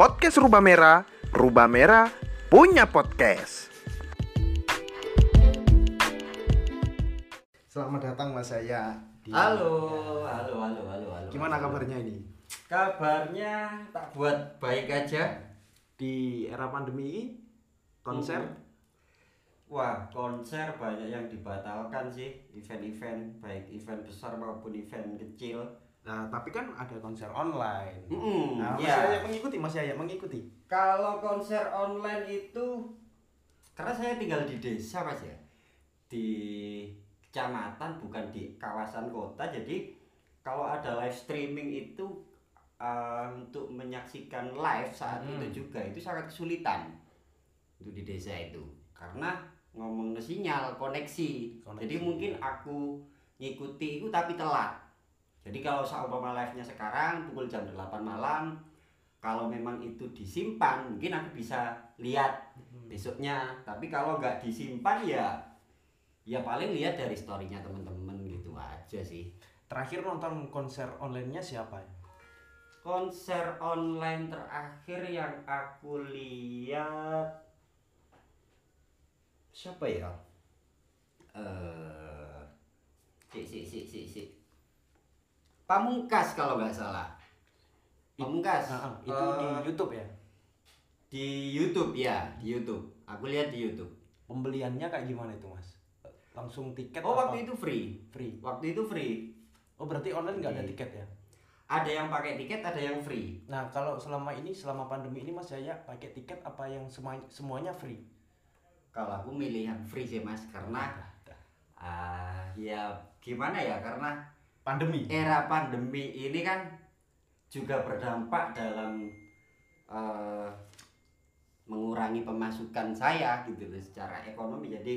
podcast Rubah Merah, Rubah Merah punya podcast. Selamat datang Mas saya. di- Halo, halo, halo, halo, halo. Gimana kabarnya ini? Kabarnya tak buat baik aja. Di era pandemi ini konser Mhm. Wah, konser banyak yang dibatalkan sih, event-event baik event besar maupun event kecil. Nah, tapi kan ada konser online. Mm-mm, Nah, Mas ya. Yaya mengikuti, Mas Yaya mengikuti. Kalau konser online itu karena saya tinggal di desa Mas ya. Di kecamatan bukan di kawasan kota. Jadi kalau ada live streaming itu uh, untuk menyaksikan live saat Hmm. itu juga itu sangat kesulitan untuk di desa itu. Karena ngomong sinyal koneksi. Koneksi. Jadi mungkin aku ngikuti itu tapi telat. Jadi kalau seumpama live-nya sekarang pukul jam 8 malam kalau memang itu disimpan mungkin aku bisa lihat besoknya. Tapi kalau nggak disimpan ya ya paling lihat dari storynya temen-temen gitu aja sih. Terakhir nonton konser online-nya siapa? konser online terakhir yang aku lihat siapa ya? Eh si si si si si Pamungkas kalau nggak salah Pamungkas ah, itu Eh, di YouTube ya. Di YouTube ya, di YouTube. Aku lihat di YouTube. Pembeliannya kayak gimana itu, Mas? Langsung tiket Oh, apa? waktu itu free. free. Waktu itu free. Oh, berarti online nggak ada tiket ya? Ada yang pakai tiket, ada yang free. Nah, kalau selama ini selama pandemi ini Mas Yaya pakai tiket apa yang semua- semuanya free? Kalau aku milih yang free sih, Mas, karena ah ya gimana ya? Karena pandemi. era pandemi ini kan juga berdampak dalam eh, mengurangi pemasukan saya gitu loh secara ekonomi. Jadi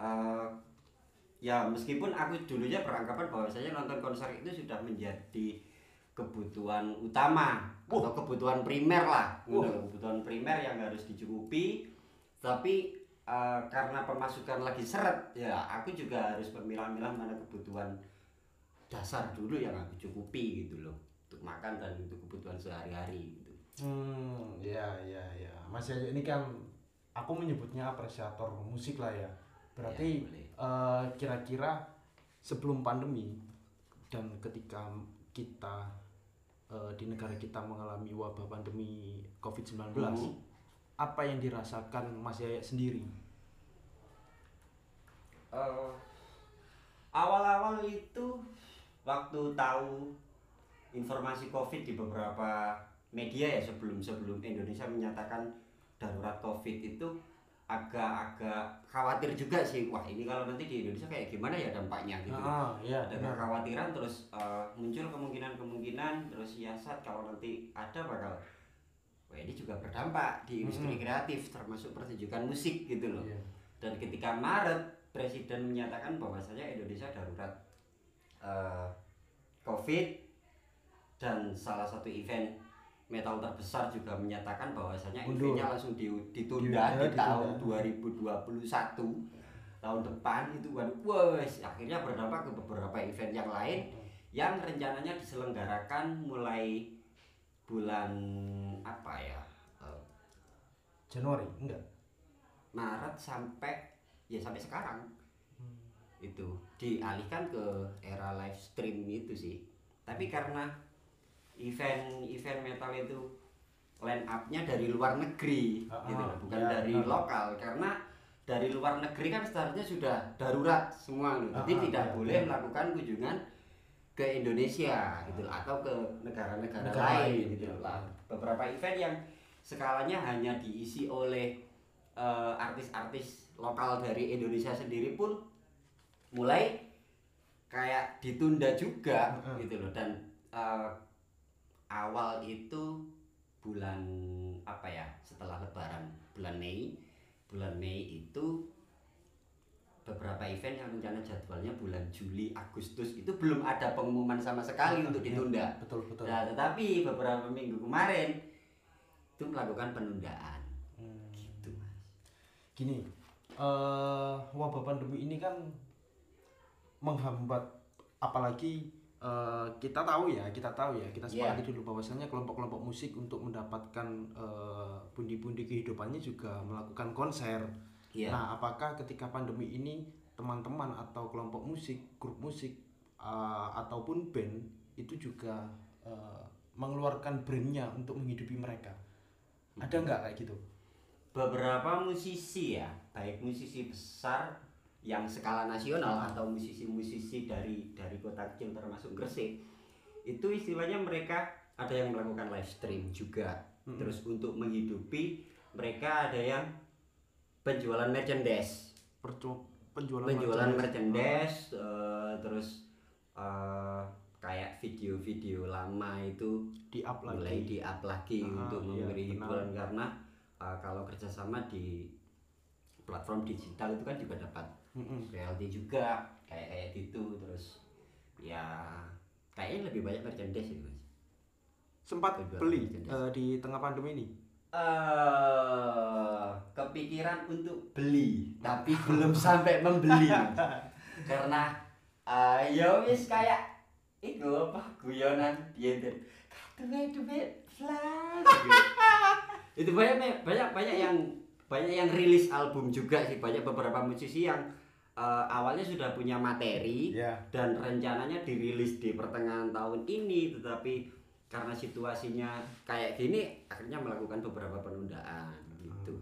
eh, ya meskipun aku dulunya beranggapan bahwa saya nonton konser itu sudah menjadi kebutuhan utama atau kebutuhan primer lah. Gitu loh, kebutuhan primer yang harus dicukupi. Tapi eh, karena pemasukan lagi seret ya aku juga harus memilah-milah mana kebutuhan dasar dulu yang aku cukupi gitu loh untuk makan dan untuk kebutuhan sehari-hari gitu Hmm, ya ya ya. Mas Yaya ini kan aku menyebutnya apresiator musik lah ya. Berarti Ya, eh, kira-kira sebelum pandemi dan ketika kita eh, di negara kita mengalami wabah pandemi COVID-19, Mhm. apa yang dirasakan Mas Yaya sendiri? Eh, awal-awal itu waktu tahu informasi COVID di beberapa media ya sebelum sebelum Indonesia menyatakan darurat COVID itu agak-agak khawatir juga sih wah ini kalau nanti di Indonesia kayak gimana ya dampaknya gitu Ah, ya, ada benar. kekhawatiran terus eh, muncul kemungkinan-kemungkinan terus siasat kalau nanti ada bakal wah ini juga berdampak di industri Mm-mm. kreatif termasuk pertunjukan musik gitu loh Iya. dan ketika Maret presiden menyatakan bahwasanya Indonesia darurat eh, COVID dan salah satu event metal terbesar juga menyatakan bahwasanya eventnya langsung di- Ditunda, ditunda di tahun ditunda. 2021 tahun depan itu waduh wes akhirnya berdampak ke beberapa event yang lain yang rencananya diselenggarakan mulai bulan apa ya eh, Januari enggak? Maret sampai ya sampai sekarang. Itu dialihkan ke era live stream itu sih tapi karena event-event metal itu line up-nya dari luar negeri Ah, gitu bukan ya, dari benar. lokal karena dari luar negeri kan seharusnya sudah darurat semua loh. Jadi ah, tidak ya, boleh ya. melakukan kunjungan ke Indonesia gitu atau ke negara-negara Negara lain lain, gitu ya. loh. Lah, Beberapa event yang skalanya hanya diisi oleh eh, artis-artis lokal dari Indonesia sendiri pun mulai kayak ditunda juga Heeh. gitu loh dan eh, awal itu bulan apa ya setelah lebaran bulan Mei bulan Mei itu beberapa event yang rencana jadwalnya bulan Juli Agustus itu belum ada pengumuman sama sekali untuk Iya, ditunda Betul, betul. nah tetapi beberapa minggu kemarin itu melakukan penundaan Hmm. gitu mas Gini, eh wabah pandemi ini kan menghambat apalagi eh, kita tahu ya, kita tahu ya, kita sepakati dulu bahwasanya kelompok-kelompok musik untuk mendapatkan eh, pundi-pundi kehidupannya juga melakukan konser. Iya. Nah, apakah ketika pandemi ini teman-teman atau kelompok musik, grup musik eh, ataupun band itu juga eh, mengeluarkan brandnya untuk menghidupi mereka? Ada nggak kayak gitu? beberapa musisi ya baik musisi besar yang skala nasional atau musisi-musisi dari dari kota kecil termasuk Gresik itu istilahnya mereka ada yang melakukan live stream juga terus untuk menghidupi mereka ada yang penjualan merchandise Percu- penjualan penjualan merchandise. merchandise eh, terus eh, kayak video-video lama itu di up mulai lagi. di up lagi Ah, untuk iya, memberi hiburan karena uh, kalau kerjasama di platform digital itu kan juga dapat Royalti juga kayak kayak gitu terus ya kayaknya lebih banyak merchandise sih mas Sempat beli eh, di tengah pandemi ini. eh kepikiran untuk beli tapi belum sampai membeli karena uh, ya wis kayak itu apa guyonan dia itu duit duit gitu. itu banyak banyak banyak yang banyak yang rilis album juga sih banyak beberapa musisi yang eh, awalnya sudah punya materi Ya. dan rencananya dirilis di pertengahan tahun ini tetapi karena situasinya kayak gini akhirnya melakukan beberapa penundaan gitu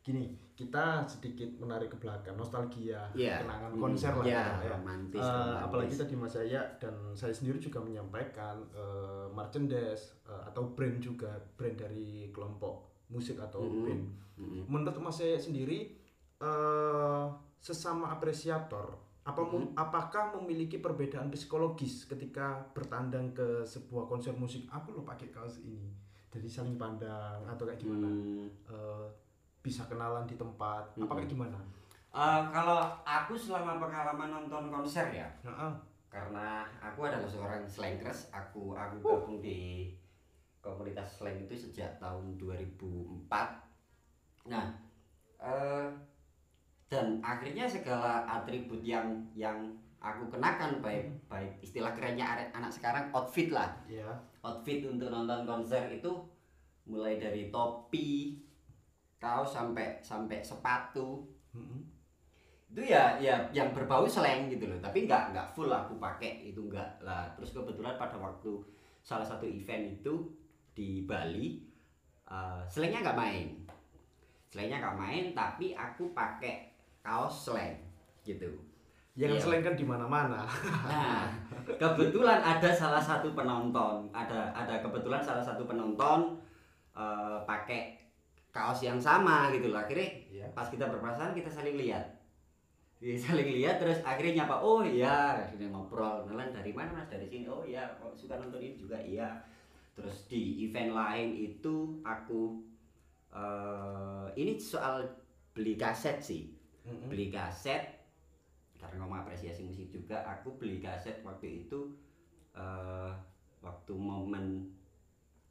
Gini, kita sedikit menarik ke belakang, nostalgia, Iya. kenangan Hmm. konser lah Iya, ya. romantis, Eh, romantis. apalagi tadi Mas Yaya dan saya sendiri juga menyampaikan eh, merchandise eh, atau brand juga brand dari kelompok musik atau Mhm. band. Mm-mm. Menurut Mas Yaya sendiri eh, sesama apresiator apa mem- apakah memiliki perbedaan psikologis ketika bertandang ke sebuah konser musik? Aku lo pakai kaos ini. Jadi saling pandang atau kayak gimana? Hmm. Eh, bisa kenalan di tempat apa Mhm. kayak gimana Eh, kalau aku selama pengalaman nonton konser ya Heeh. karena aku adalah seorang slankers aku aku gabung di komunitas slang itu sejak tahun 2004 nah eh, dan akhirnya segala atribut yang yang aku kenakan baik baik istilah kerennya anak sekarang outfit lah. Ya outfit untuk nonton konser itu mulai dari topi kaos sampai sampai sepatu. Mhm. itu ya ya yang berbau slang gitu loh. Tapi nggak nggak full aku pakai itu nggak lah. Terus kebetulan pada waktu salah satu event itu di Bali uh, slangnya nggak main. Slangnya nggak main tapi aku pakai kaos slang gitu yang Iya. selain kan di mana-mana Nah, kebetulan ada salah satu penonton, ada ada kebetulan salah satu penonton eh, pakai kaos yang sama gitu loh. Akhirnya Iya. pas kita berpasangan kita saling lihat. Jadi saling lihat terus akhirnya nyapa, "Oh iya," akhirnya ngobrol. Kenalan dari mana Mas? Dari sini. Oh iya, suka nonton ini juga iya. Terus di event lain itu aku eh ini soal beli kaset sih Mhm. beli kaset. Karena ngomong apresiasi musik juga aku beli kaset waktu itu eh waktu momen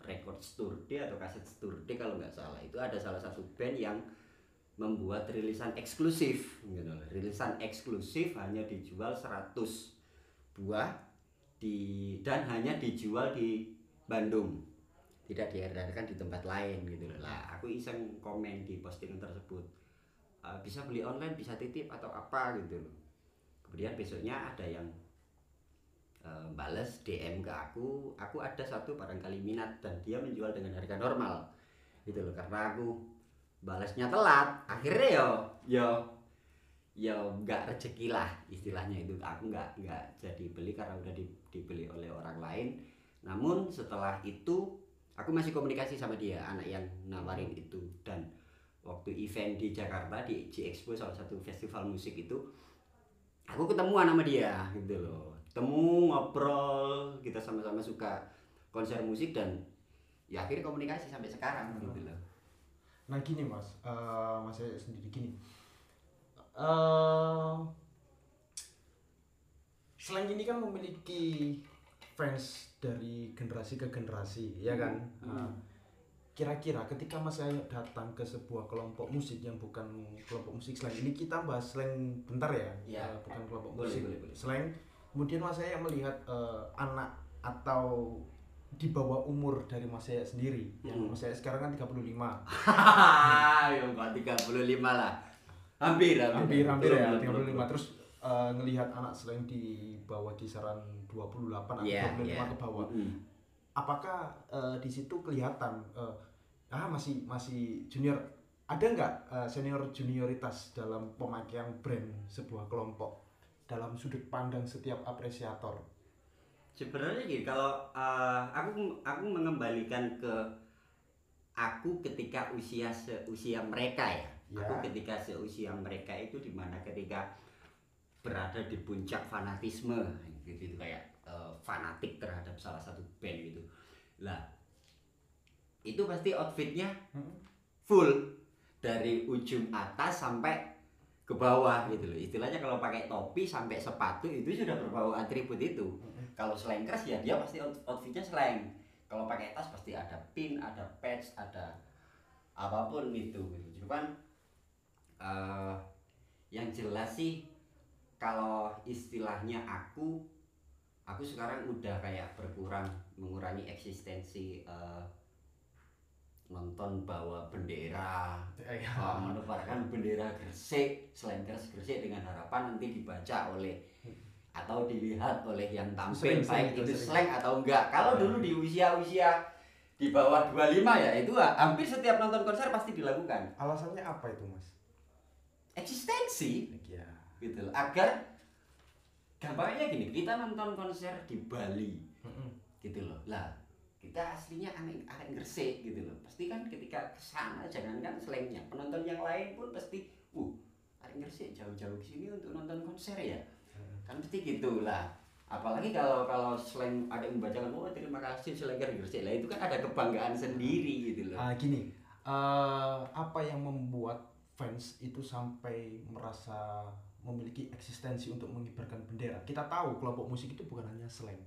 record Sturdy atau kaset Sturdy kalau nggak salah. Itu ada salah satu band yang membuat rilisan eksklusif gitu loh. rilisan eksklusif hanya dijual 100 buah di dan hanya dijual di Bandung. Tidak diedarkan di tempat lain gitu loh. Lah aku iseng komen di postingan tersebut Uh, bisa beli online bisa titip atau apa gitu loh. Kemudian besoknya ada yang uh, bales DM ke aku aku ada satu barangkali minat dan dia menjual dengan harga normal gitu loh. Karena aku balasnya telat akhirnya yo yo yo nggak rezeki lah istilahnya itu. Aku nggak nggak jadi beli karena udah di- dibeli oleh orang lain. Namun setelah itu aku masih komunikasi sama dia anak yang nawarin itu. Dan waktu event di Jakarta di G Expo salah satu festival musik itu aku ketemuan sama dia gitu loh. Temu ngobrol kita sama-sama suka konser musik dan ya akhirnya komunikasi sampai sekarang gitu loh. Nah gini mas. Eh, mas saya sendiri gini. Eh slang ini kan memiliki fans dari generasi ke generasi ya kan? Hmm. Nah, kira-kira ketika mas saya datang ke sebuah kelompok musik yang bukan kelompok musik slang ini kita bahas slang bentar ya Iya. Eh, bukan kelompok Boleh, musik boleh, boleh. slang kemudian mas saya melihat eh, anak atau di bawah umur dari mas saya sendiri yang Hmm. mas saya sekarang kan 35 Hahaha, ya enggak 35 lah. Hampir, hampir hampir ya Belum, belum, 35 belum. terus eh, ngelihat anak selain di bawah kisaran 28 atau Iya, 25 iya. ke bawah Mm. apakah eh, di situ kelihatan eh, ah masih masih junior ada nggak eh, senior junioritas dalam pemakaian brand sebuah kelompok dalam sudut pandang setiap apresiator Sebenarnya gini, kalau uh, aku aku mengembalikan ke aku ketika usia seusia mereka ya. Ya. Aku ketika seusia mereka itu di mana ketika berada di puncak fanatisme gitu, gitu kayak uh, fanatik terhadap salah satu band gitu. Lah itu pasti outfitnya full. Dari ujung atas sampai ke bawah gitu loh. Istilahnya kalau pakai topi sampai sepatu itu sudah berbau atribut itu. Kalau slankers ya dia pasti out- outfitnya slang kalau pakai tas pasti ada pin ada patch ada apa pun itu gitu. Cuman eh, yang jelas sih kalau istilahnya aku aku sekarang udah kayak berkurang mengurangi eksistensi eh, nonton bawa bendera. Uh, menebarkan bendera Gresik. Slankers Gresik dengan harapan nanti dibaca oleh atau dilihat oleh yang tampil Sering, sering, baik itu slang atau enggak. Kalau Hmm. dulu di usia-usia di bawah 25 ya itu hampir setiap nonton konser pasti dilakukan. Alasannya apa itu mas? Eksistensi. Ya gitu loh. Agar gampangnya gini kita nonton konser di Bali. Gitu loh. Lah kita aslinya anak anak Gresik gitu loh. Pasti kan ketika ke sana jangankan slangnya penonton yang lain pun pasti uh anak Gresik jauh-jauh ke sini untuk nonton konser ya? Kan pasti gitu lah apalagi kalau kalau slang ada yang membacakan oh terima kasih Slanger Gresik. Lah itu kan ada kebanggaan sendiri gitu loh. Ah, gini. Eh, apa yang membuat fans itu sampai merasa memiliki eksistensi untuk mengibarkan bendera? Kita tahu kelompok musik itu bukan hanya slang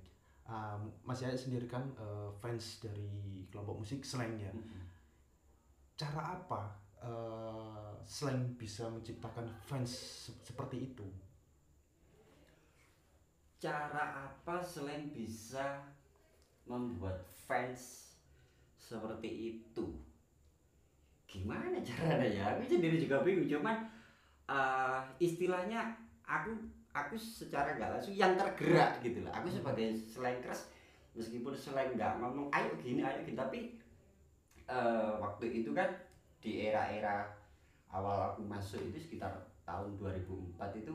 Ah, Mas Yaya sendiri kan eh, fans dari kelompok musik slang ya Mm-mm. cara apa eh, slang bisa menciptakan fans se- seperti itu? Cara apa selain bisa membuat fans seperti itu? Gimana caranya? Ya aku sendiri juga bingung cuman eh, istilahnya aku aku secara nggak langsung yang tergerak gitu lah aku sebagai slankers meskipun selain nggak ngomong ayo gini ayo gini. Tapi eh, waktu itu kan di era-era awal aku masuk itu sekitar tahun 2004 itu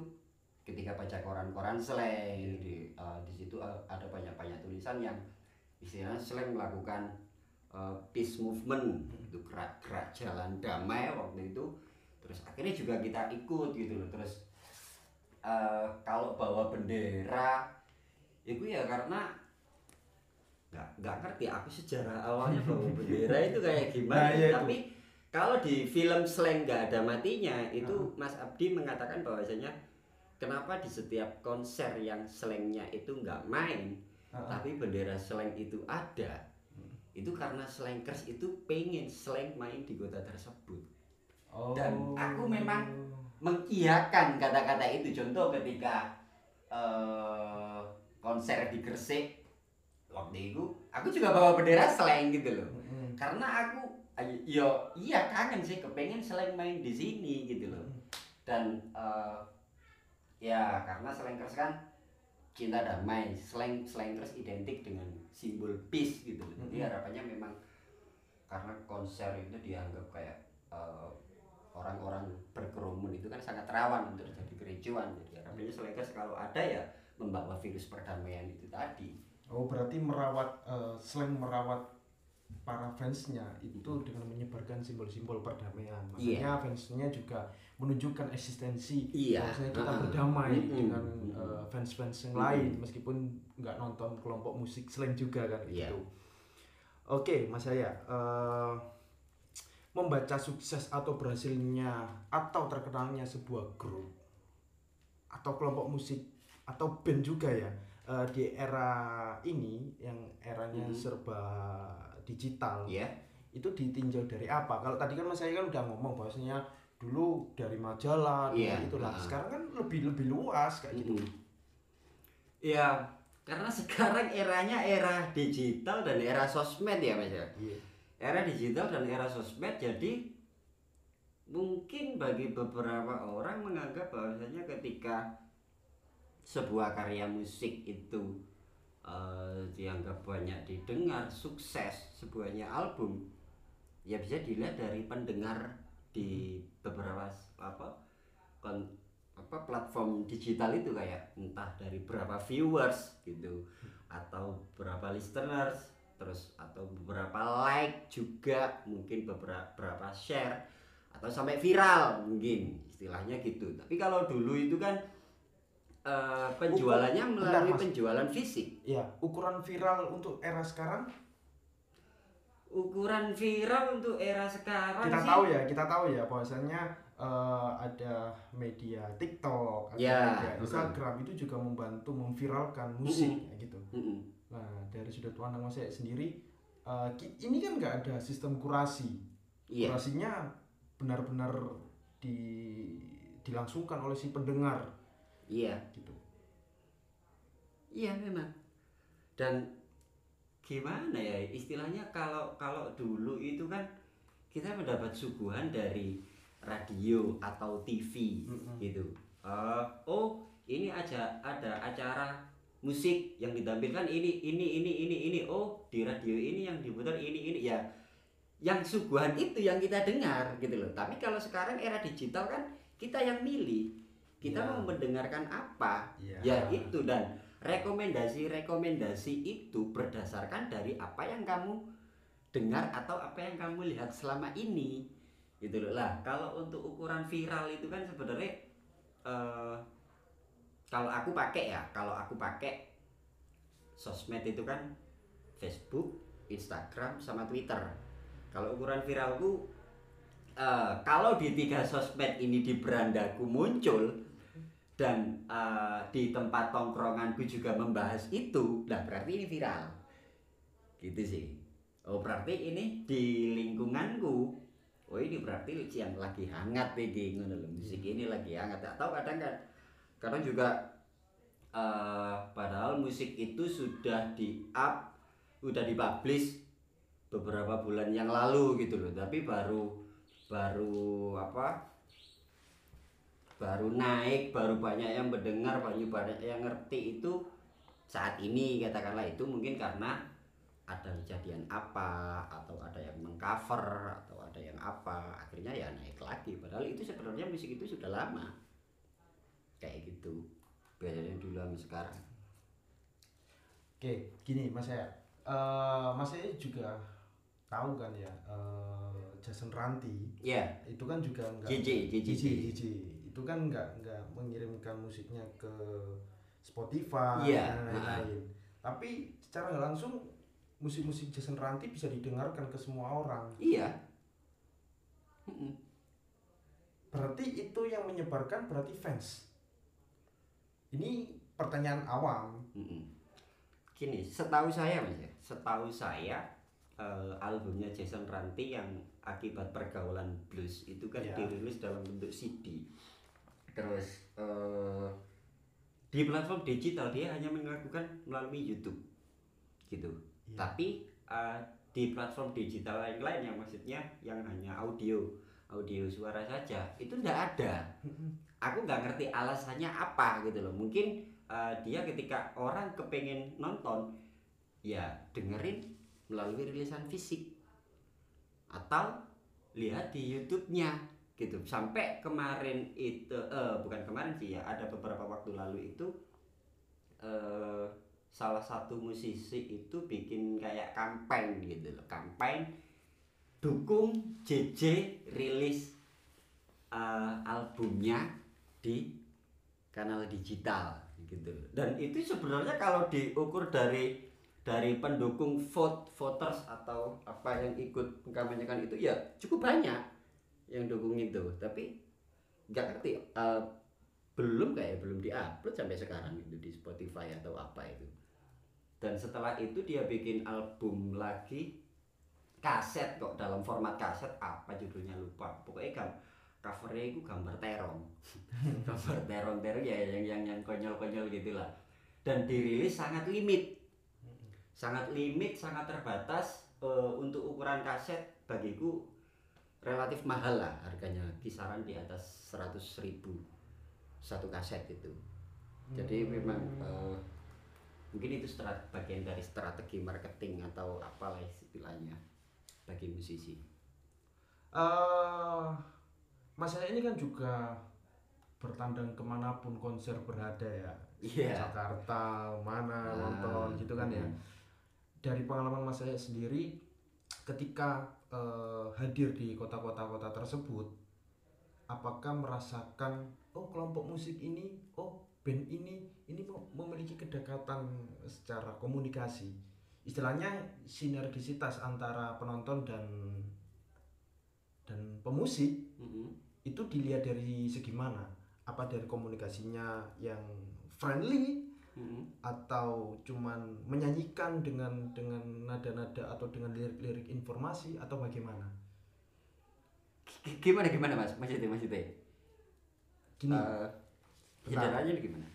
ketika baca koran-koran slang di eh, di situ eh, ada banyak-banyak tulisan yang istilahnya slang melakukan eh, peace movement itu gerak-gerak jalan damai waktu itu. Terus akhirnya juga kita ikut gitu loh. Terus eh, kalau bawa bendera itu ya karena nggak nggak ngerti aku sejarah awalnya bawa bendera itu kayak gimana Nah, itu. tapi kalau di film slang nggak ada matinya itu Mas Abdi mengatakan bahwasanya kenapa di setiap konser yang slangnya itu nggak main Ah, tapi bendera slang itu ada itu karena slankers itu pengen slang main di kota tersebut Oh. Dan aku memang mengiyakan kata-kata itu. Contoh ketika eh, konser di Gresik waktu itu aku juga bawa bendera slang gitu loh. Mm-mm. karena aku yo iya kangen sih kepengen slang main di sini gitu loh. Dan eh, ya karena slankers kan cinta damai slang slankers identik dengan simbol peace gitu loh. Jadi harapannya memang karena konser itu dianggap kayak eh, orang-orang berkerumun itu kan sangat rawan untuk terjadi kericuan jadi harapannya slankers kalau ada ya membawa virus perdamaian itu tadi Oh berarti merawat eh, slang merawat para fansnya itu dengan menyebarkan simbol-simbol perdamaian. Maksudnya fansnya juga menunjukkan eksistensi Iya. bahwasanya kita Heeh. berdamai Mm-mm. dengan eh, fans-fans yang Mm-mm. lain meskipun nggak nonton kelompok musik slang juga kan Iya. gitu. Oke Mas Yaya, eh, membaca sukses atau berhasilnya atau terkenalnya sebuah grup atau kelompok musik atau band juga ya eh, di era ini yang eranya Mhm. serba digital ya itu ditinjau dari apa kalau tadi kan mas saya kan udah ngomong bahwasanya dulu dari majalah Iya, dari itulah heeh. sekarang kan lebih lebih luas kayak gitu Mm-mm. ya karena sekarang eranya era digital dan era sosmed ya mas ya Iya. Era digital dan era sosmed jadi mungkin bagi beberapa orang menganggap bahwasanya ketika sebuah karya musik itu eh, dianggap banyak didengar sukses sebuahnya album ya bisa dilihat dari pendengar di beberapa apa kon- apa platform digital itu kayak entah dari berapa viewers gitu atau berapa listeners terus atau beberapa like juga mungkin beberapa berapa share atau sampai viral mungkin istilahnya gitu tapi kalau dulu itu kan eh, penjualannya Bentar, melalui Mas. penjualan fisik Iya, ukuran viral untuk era sekarang ukuran viral untuk era sekarang kita sih tahu ya, kita tahu ya bahwasanya eh, ada media TikTok, ada Ya, media. Instagram itu juga membantu memviralkan musik kayak gitu. Mm-mm. Nah, dari sudut pandang Mas Yaya sendiri ki- ini kan nggak ada sistem kurasi. iya Kurasinya benar-benar di dilangsungkan oleh si pendengar iya gitu. Iya memang. Dan gimana ya istilahnya kalau kalau dulu itu kan kita mendapat suguhan dari radio atau TV Mm-mm. gitu. Eh, oh ini aja ada acara musik yang ditampilkan ini ini ini ini ini. Oh di radio ini yang diputar ini ini. Ya yang suguhan itu yang kita dengar gitu loh. Tapi kalau sekarang era digital kan kita yang milih. Kita Ya. mau mendengarkan apa? Iya. ya itu. Dan rekomendasi-rekomendasi itu berdasarkan dari apa yang kamu dengar atau apa yang kamu lihat selama ini gitu loh. Lah kalau untuk ukuran viral itu kan sebenarnya eh, kalau aku pakai ya kalau aku pakai sosmed itu kan Facebook Instagram sama Twitter kalau ukuran viralku eh, kalau di tiga sosmed ini di berandaku muncul dan eh, di tempat tongkronganku juga membahas itu, nah berarti ini viral. Gitu sih. Oh berarti ini di lingkunganku. Oh ini berarti yang lagi hangat iki ngono. Musik ini lagi hangat. Atau kadang kan kadang juga eh, padahal musik itu sudah di up, sudah dipublish beberapa bulan yang lalu gitu loh. Tapi baru baru apa? baru naik, baru banyak yang mendengar, baru banyak yang ngerti itu saat ini katakanlah itu mungkin karena ada kejadian apa atau ada yang mengcover atau ada yang apa akhirnya ya naik lagi padahal itu sebenarnya musik itu sudah lama kayak gitu bedanya dulu sama sekarang Oke, gini Mas Yaya. Eh, Mas Yaya juga tahu kan ya eh, Jason Ranti ya itu kan juga enggak JJ JJ JJ, JJ. itu kan nggak nggak mengirimkan musiknya ke Spotify Iya, dan lain-lain. Tapi secara nggak langsung musik-musik Jason Ranti bisa didengarkan ke semua orang. iya Mm-mm. Berarti itu yang menyebarkan berarti fans. Ini pertanyaan awam. Mm-mm. Gini, setahu saya mas ya, setahu saya eh, albumnya Jason Ranti yang akibat pergaulan blues itu kan Ya. dirilis dalam bentuk CD. Terus eh, di platform digital dia hanya melakukan melalui YouTube, gitu. Iya. Tapi eh, di platform digital yang lain yang maksudnya yang hanya audio, audio suara saja itu ndak ada aku nggak ngerti alasannya apa gitu loh. Mungkin eh, dia ketika orang kepengen nonton ya dengerin melalui rilisan fisik. Atau lihat di YouTube-nya gitu. Sampai kemarin itu eh, bukan kemarin sih ya ada beberapa waktu lalu itu eh, salah satu musisi itu bikin kayak campaign gitu loh. Campaign dukung JJ rilis eh, albumnya di kanal digital gitu. Dan itu sebenarnya kalau diukur dari dari pendukung vote voters atau apa yang ikut mengkampanyekan itu ya cukup banyak yang dukung itu. Tapi nggak ngerti eh, belum kayak belum diupload sampai sekarang itu di Spotify atau apa itu. Dan setelah itu dia bikin album lagi kaset kok dalam format kaset apa judulnya lupa. Pokoknya gam covernya itu gambar terong. Gambar terong terong ya yang yang yang konyol konyol gitulah. Dan dirilis sangat limit. Sangat limit sangat terbatas eh, untuk ukuran kaset bagiku relatif mahal lah harganya. Kisaran di atas 100 ribu satu kaset itu jadi memang eh, mungkin itu strat, bagian dari strategi marketing atau apalah istilahnya bagi musisi. Eh Mas saya ini kan juga bertandang ke mana pun konser berada ya Iya. Jakarta mana Ah, nonton gitu kan ya hmm. dari pengalaman Mas saya sendiri ketika eh, hadir di kota-kota kota tersebut apakah merasakan oh kelompok musik ini oh band ini ini mem- memiliki kedekatan secara komunikasi istilahnya sinergisitas antara penonton dan dan pemusik Mm-mm. Itu dilihat dari segi mana? Apa dari komunikasinya yang friendly Mm-mm. atau cuman menyanyikan dengan dengan nada-nada atau dengan lirik-lirik informasi atau bagaimana? G- gimana gimana mas? Mas Ite mas Ite gini Bentar. sederhananya gimana?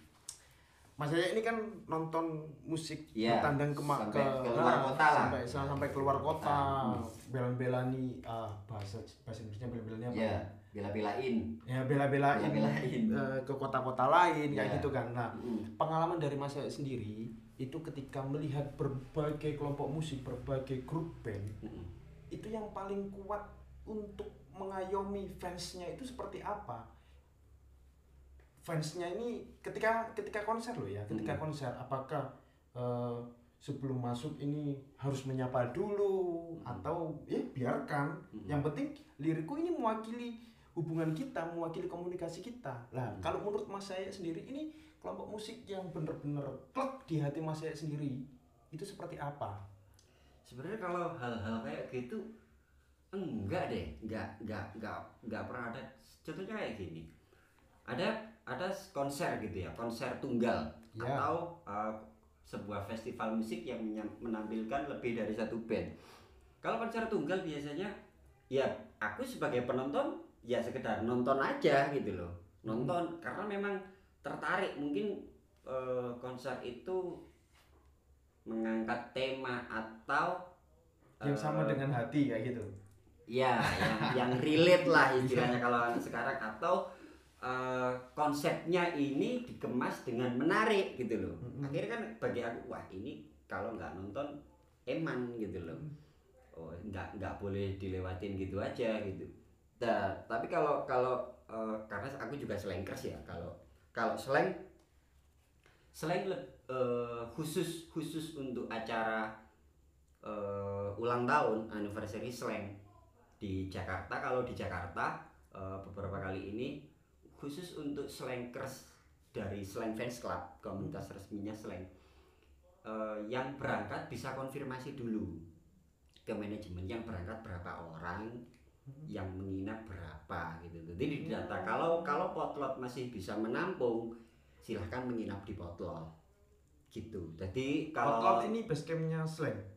Mas Yaya ini kan nonton musik Iya, bertandang ke, sampai ke keluar kota lah. sampai sampai keluar kota. Hmm. bela-belani ah, bahasa bahasa Indonesia bela-belani apa? Ya bela-belain ya bela-belain Bela-belain. eh, ke kota-kota lain kayak Iya. gitu kan nah Mm-mm. pengalaman dari Mas sendiri itu ketika melihat berbagai kelompok musik berbagai grup band Mm-mm. itu yang paling kuat untuk mengayomi fansnya itu seperti apa fansnya ini ketika ketika konser loh ya ketika Hmm. konser apakah eh, sebelum masuk ini harus menyapa dulu atau ya biarkan yang penting lirikku ini mewakili hubungan kita mewakili komunikasi kita. Lah Hmm. kalau menurut mas saya sendiri ini kelompok musik yang bener-bener klek di hati mas saya sendiri itu seperti apa? Sebenarnya kalau hal-hal kayak gitu enggak deh. Enggak enggak enggak enggak pernah ada. Contohnya kayak gini. Ada ada konser gitu ya konser tunggal. Ya. atau uh, sebuah festival musik yang menampilkan lebih dari satu band. Kalau konser tunggal biasanya ya aku sebagai penonton ya sekedar nonton aja gitu loh. Nonton karena memang tertarik. Mungkin eh, konser itu mengangkat tema atau yang sama eh, dengan hati kayak gitu? Ya yang yang relate lah istilahnya kalau sekarang. Atau eh, konsepnya ini dikemas dengan menarik gitu loh. Mm-mm. akhirnya kan bagi aku wah ini kalau nggak nonton eman gitu loh. Oh nggak nggak boleh dilewatin gitu aja gitu nah, tapi kalau kalau eh, karena aku juga slankers ya kalau kalau slang slang le- eh, khusus khusus untuk acara eh, ulang tahun anniversary slang di Jakarta kalau di Jakarta eh, beberapa kali ini khusus untuk slankers dari slang fans club komunitas resminya slang eh, yang berangkat bisa konfirmasi dulu ke manajemen yang berangkat berapa orang yang menginap berapa gitu jadi di data kalau kalau potlot masih bisa menampung silahkan menginap di potlot gitu jadi kalau Potlot ini base campnya slang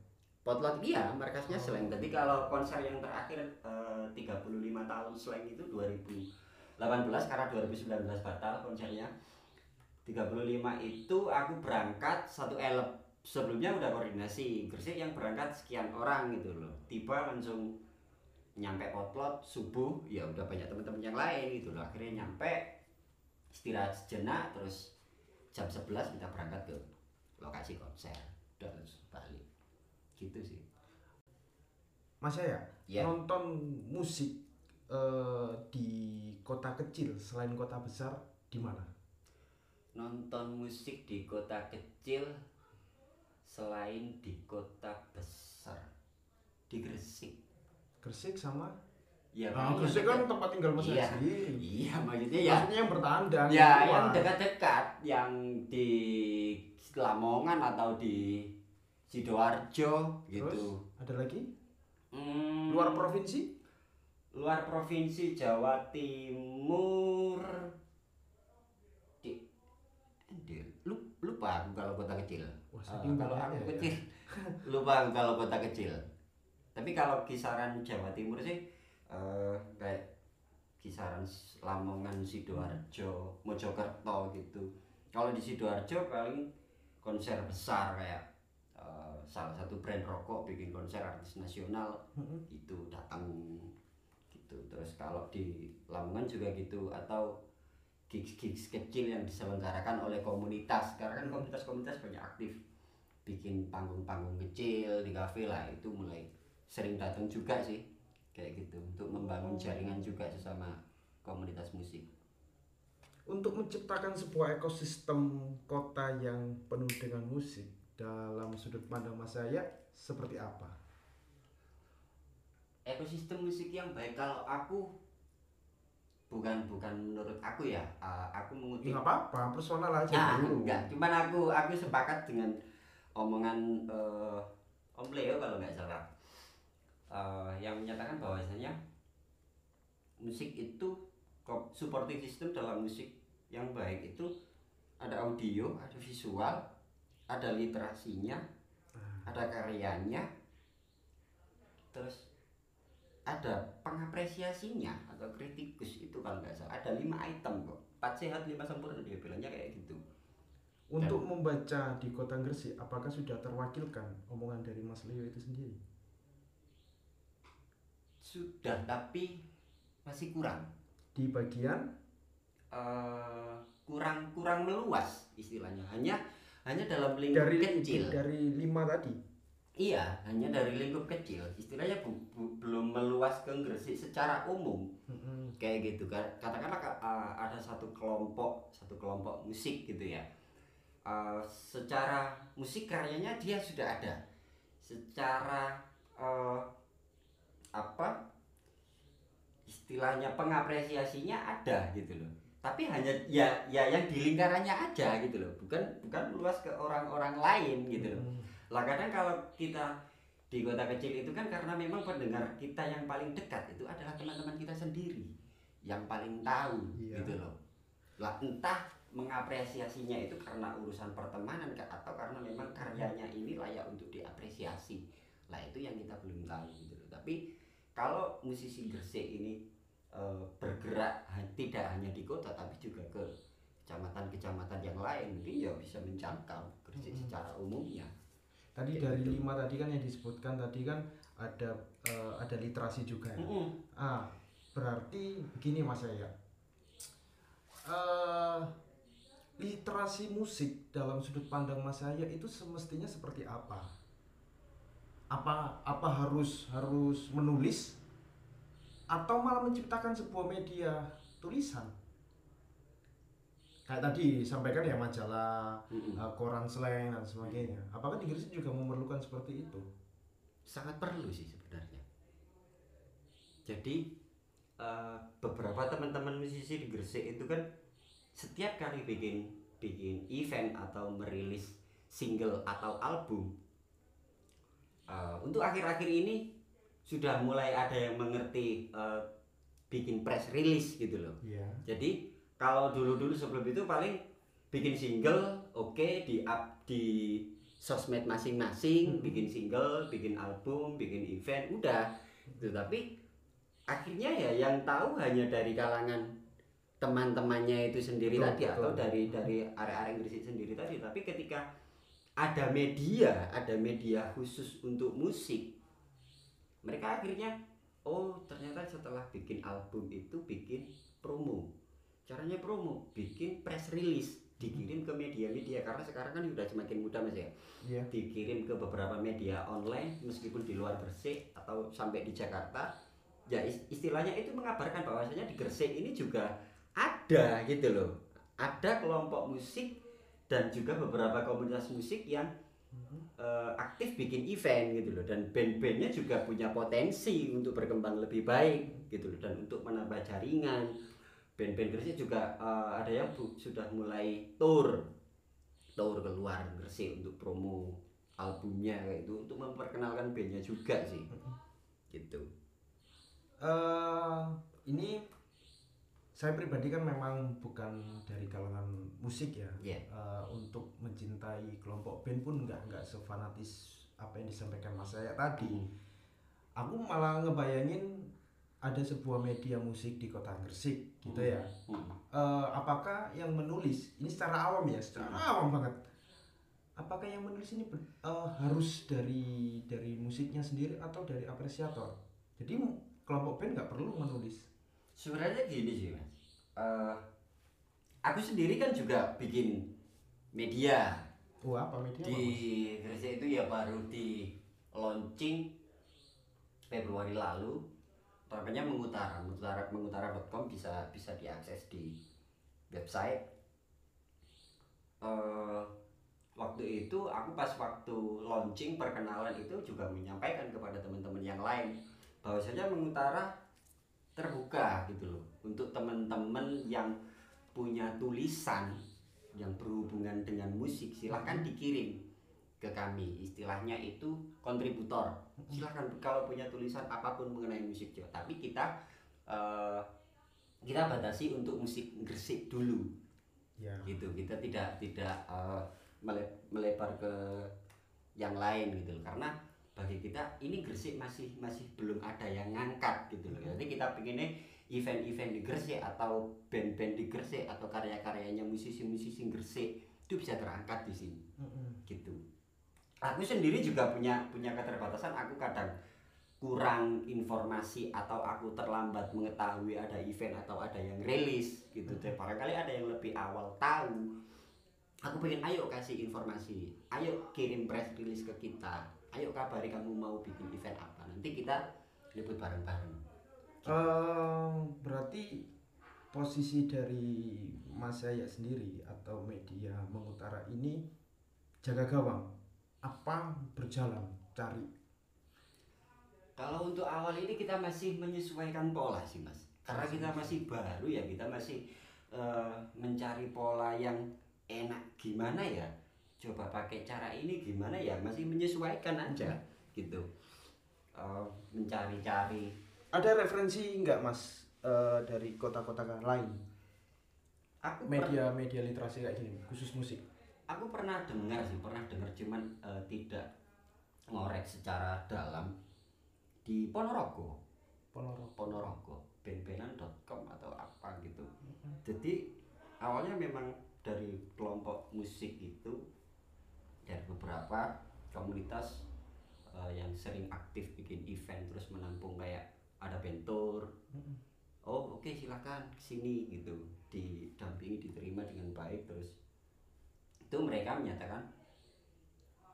Potlot iya, markasnya Oh. Slang. Jadi kalau konser yang terakhir eh, 35 tahun Slang itu 2018 karena 2019 batal konsernya. 35 itu aku berangkat satu elep. Sebelumnya udah koordinasi. Gresik yang berangkat sekian orang gitu loh. Tiba langsung nyampe Potlot subuh, ya udah banyak teman-teman yang lain gitu loh. Akhirnya nyampe istirahat sejenak terus jam 11 kita berangkat ke lokasi konser. Udah terus balik gitu sih Mas ya nonton musik eh, di kota kecil selain kota besar di mana? nonton musik di kota kecil selain di kota besar di Gresik Gresik sama? ya Nah, Gresik kan tempat tinggal Mas Iya. sendiri. iya maksudnya ya Maksudnya yang bertandang. ya keluar. yang dekat-dekat yang di Lamongan atau di sidoarjo Terus gitu ada lagi Hmm, luar provinsi? luar provinsi Jawa Timur di, di lu- lupa kalau kota kecil Wah, saking kalau aku ya. kecil lupa aku kalau kota kecil tapi kalau kisaran Jawa Timur sih eh, kayak kisaran Lamongan sidoarjo Mojokerto gitu. Kalau di sidoarjo paling konser besar kayak eh, salah satu brand rokok bikin konser artis nasional itu datang gitu. Terus kalau di Lamongan juga gitu atau gigs-gigs kecil yang diselenggarakan oleh komunitas. Karena kan komunitas-komunitas banyak aktif bikin panggung-panggung kecil di kafe lah itu mulai sering datang juga sih kayak gitu untuk membangun jaringan juga sesama komunitas musik Untuk menciptakan sebuah ekosistem kota yang penuh dengan musik dalam sudut pandang Mas saya seperti apa? ekosistem musik yang baik kalau aku bukan bukan menurut aku ya uh, aku mengutip nggak apa-apa, personal aja Nah, dulu. enggak, cuman aku aku sepakat dengan omongan eh, Om Leo kalau nggak salah Eh, yang menyatakan bahwasanya musik itu supporting system dalam musik yang baik itu ada audio, ada visual, ada literasinya, ada karyanya, terus ada pengapresiasinya atau kritikus itu kalau nggak salah. Ada lima item kok. Empat sehat lima sempurna dia bilangnya kayak gitu. Untuk membaca di Kota Gresik, apakah sudah terwakilkan omongan dari Mas Leo itu sendiri? Sudah tapi masih kurang. Di bagian? Eh, kurang kurang meluas istilahnya. Hanya hanya dalam lingkup dari kecil. dari lima tadi. iya hanya dari lingkup kecil. Istilahnya bu- bu- belum meluas ke Gresik secara umum. Mm-mm. kayak gitu. Kan katakanlah ka- uh, ada satu kelompok satu kelompok musik gitu ya. Uh, secara musik karyanya dia sudah ada. Secara uh, apa istilahnya pengapresiasinya ada gitu loh. Tapi hanya ya ya yang di lingkarannya aja gitu loh. Bukan bukan luas ke orang-orang lain gitu loh. Mm. lah kadang kalau kita di kota kecil itu kan karena memang pendengar kita yang paling dekat itu adalah teman-teman kita sendiri yang paling tahu Iya. gitu loh. Lah entah mengapresiasinya itu karena urusan pertemanan atau karena memang karyanya ini layak untuk diapresiasi. Lah itu yang kita belum tahu gitu loh. Tapi kalau musisi Gresik ini eh, bergerak tidak hanya di kota tapi juga ke kecamatan-kecamatan yang lain mungkin ya bisa menjangkau Gresik Mm-mm. secara umumnya Tadi dari gitu. lima tadi kan yang disebutkan tadi kan ada eh, ada literasi juga ya. Mm-mm. Ah, berarti begini Mas saya. Eh, literasi musik dalam sudut pandang Mas saya itu semestinya seperti apa? Apa apa harus harus menulis atau malah menciptakan sebuah media tulisan? Kayak tadi disampaikan ya majalah, Mm-mm. eh, koran slang dan sebagainya. Apakah di Gresik juga memerlukan seperti itu? sangat perlu sih sebenarnya jadi eh, beberapa teman-teman musisi di Gresik itu kan setiap kali bikin bikin event atau merilis single atau album eh, untuk akhir-akhir ini sudah mulai ada yang mengerti eh, bikin press release gitu loh Iya. jadi kalau dulu-dulu sebelum itu paling bikin single, oke di up di sosmed masing-masing, Mhm. bikin single, bikin album, bikin event, udah. Gitu. Tapi akhirnya ya yang tahu hanya dari kalangan teman-temannya itu sendiri Betul, tadi betul. atau dari dari area-area Gresik sendiri tadi. Tapi ketika ada media, ada media khusus untuk musik, mereka akhirnya oh ternyata setelah bikin album itu bikin promo. Caranya promo bikin press release dikirim ke media-media. Karena sekarang kan udah semakin mudah mas ya. Iya. dikirim ke beberapa media online meskipun di luar Gresik atau sampai di Jakarta. Ya is- istilahnya itu mengabarkan bahwasanya di Gresik ini juga ada gitu loh. Ada kelompok musik dan juga beberapa komunitas musik yang eh, aktif bikin event gitu loh. Dan band-bandnya juga punya potensi untuk berkembang lebih baik gitu loh. Dan untuk menambah jaringan. Band-band Gresik juga eh, ada yang bu- sudah mulai tour. Tour keluar Gresik untuk promo albumnya kayak itu untuk memperkenalkan bandnya juga sih. Gitu. Eh ini saya pribadi kan memang bukan dari kalangan musik ya. Iya. Eh, untuk mencintai kelompok band pun nggak nggak sefanatis apa yang disampaikan Mas saya tadi. Aku malah ngebayangin ada sebuah media musik di kota Gresik gitu ya. Hmm. Eh, apakah yang menulis ini secara awam ya, secara awam banget. apakah yang menulis ini eh, harus dari dari musiknya sendiri atau dari apresiator jadi kelompok band nggak perlu menulis sebenarnya gini sih mas. Eh, aku sendiri kan juga bikin media. Oh apa media di? Gresik itu ya baru di launching Februari lalu. Namanya mengutara mengutara mengutara.com bisa bisa diakses di website. Eh, waktu itu aku pas waktu launching perkenalan itu juga menyampaikan kepada teman-teman yang lain. Bahwasanya mengutara terbuka gitu loh. Untuk teman-teman yang punya tulisan yang berhubungan dengan musik silahkan dikirim ke kami. Istilahnya itu kontributor. Silahkan kalau punya tulisan apa pun mengenai musik Jawa tapi kita eh, kita batasi untuk musik Gresik dulu. Ya. Gitu. Kita tidak tidak mele- melebar ke yang lain gitu loh. karena bagi kita ini Gresik masih masih belum ada yang ngangkat gitu kita pengennya event-event di Gresik atau band-band di Gresik atau karya-karyanya musisi-musisi Gresik itu bisa terangkat di sini. Mm-mm. gitu. Aku sendiri juga punya punya keterbatasan. Aku kadang kurang informasi atau aku terlambat mengetahui ada event atau ada yang rilis gitu. Deh barangkali ada yang lebih awal tahu. Aku pengen ayo kasih informasi. Ayo kirim press release ke kita. Ayo kabari kamu mau bikin event apa. Nanti kita liput bareng-bareng Eh, berarti posisi dari Mas Yaya sendiri atau media mengutara ini jaga gawang. Apa berjalan? Cari. Kalau untuk awal ini kita masih menyesuaikan pola sih mas, karena kita masih baru ya, kita masih eh, mencari pola yang enak. Gimana ya. Coba pakai cara ini gimana ya, masih menyesuaikan aja gitu. Eh, Mencari-cari. Ada referensi nggak Mas eh, dari kota-kota lain? Aku media media literasi kayak gini khusus musik. Aku pernah dengar sih, pernah dengar cuman eh, tidak ngorek secara dalam. Di Ponorogo. Ponorogo. Ponorogo band-bandan.com atau apa gitu. Jadi awalnya memang dari kelompok musik itu dari beberapa komunitas eh, yang sering aktif bikin event terus menampung kayak ada bentor oh oke silakan ke sini gitu. Didampingi diterima dengan baik terus. Itu mereka menyatakan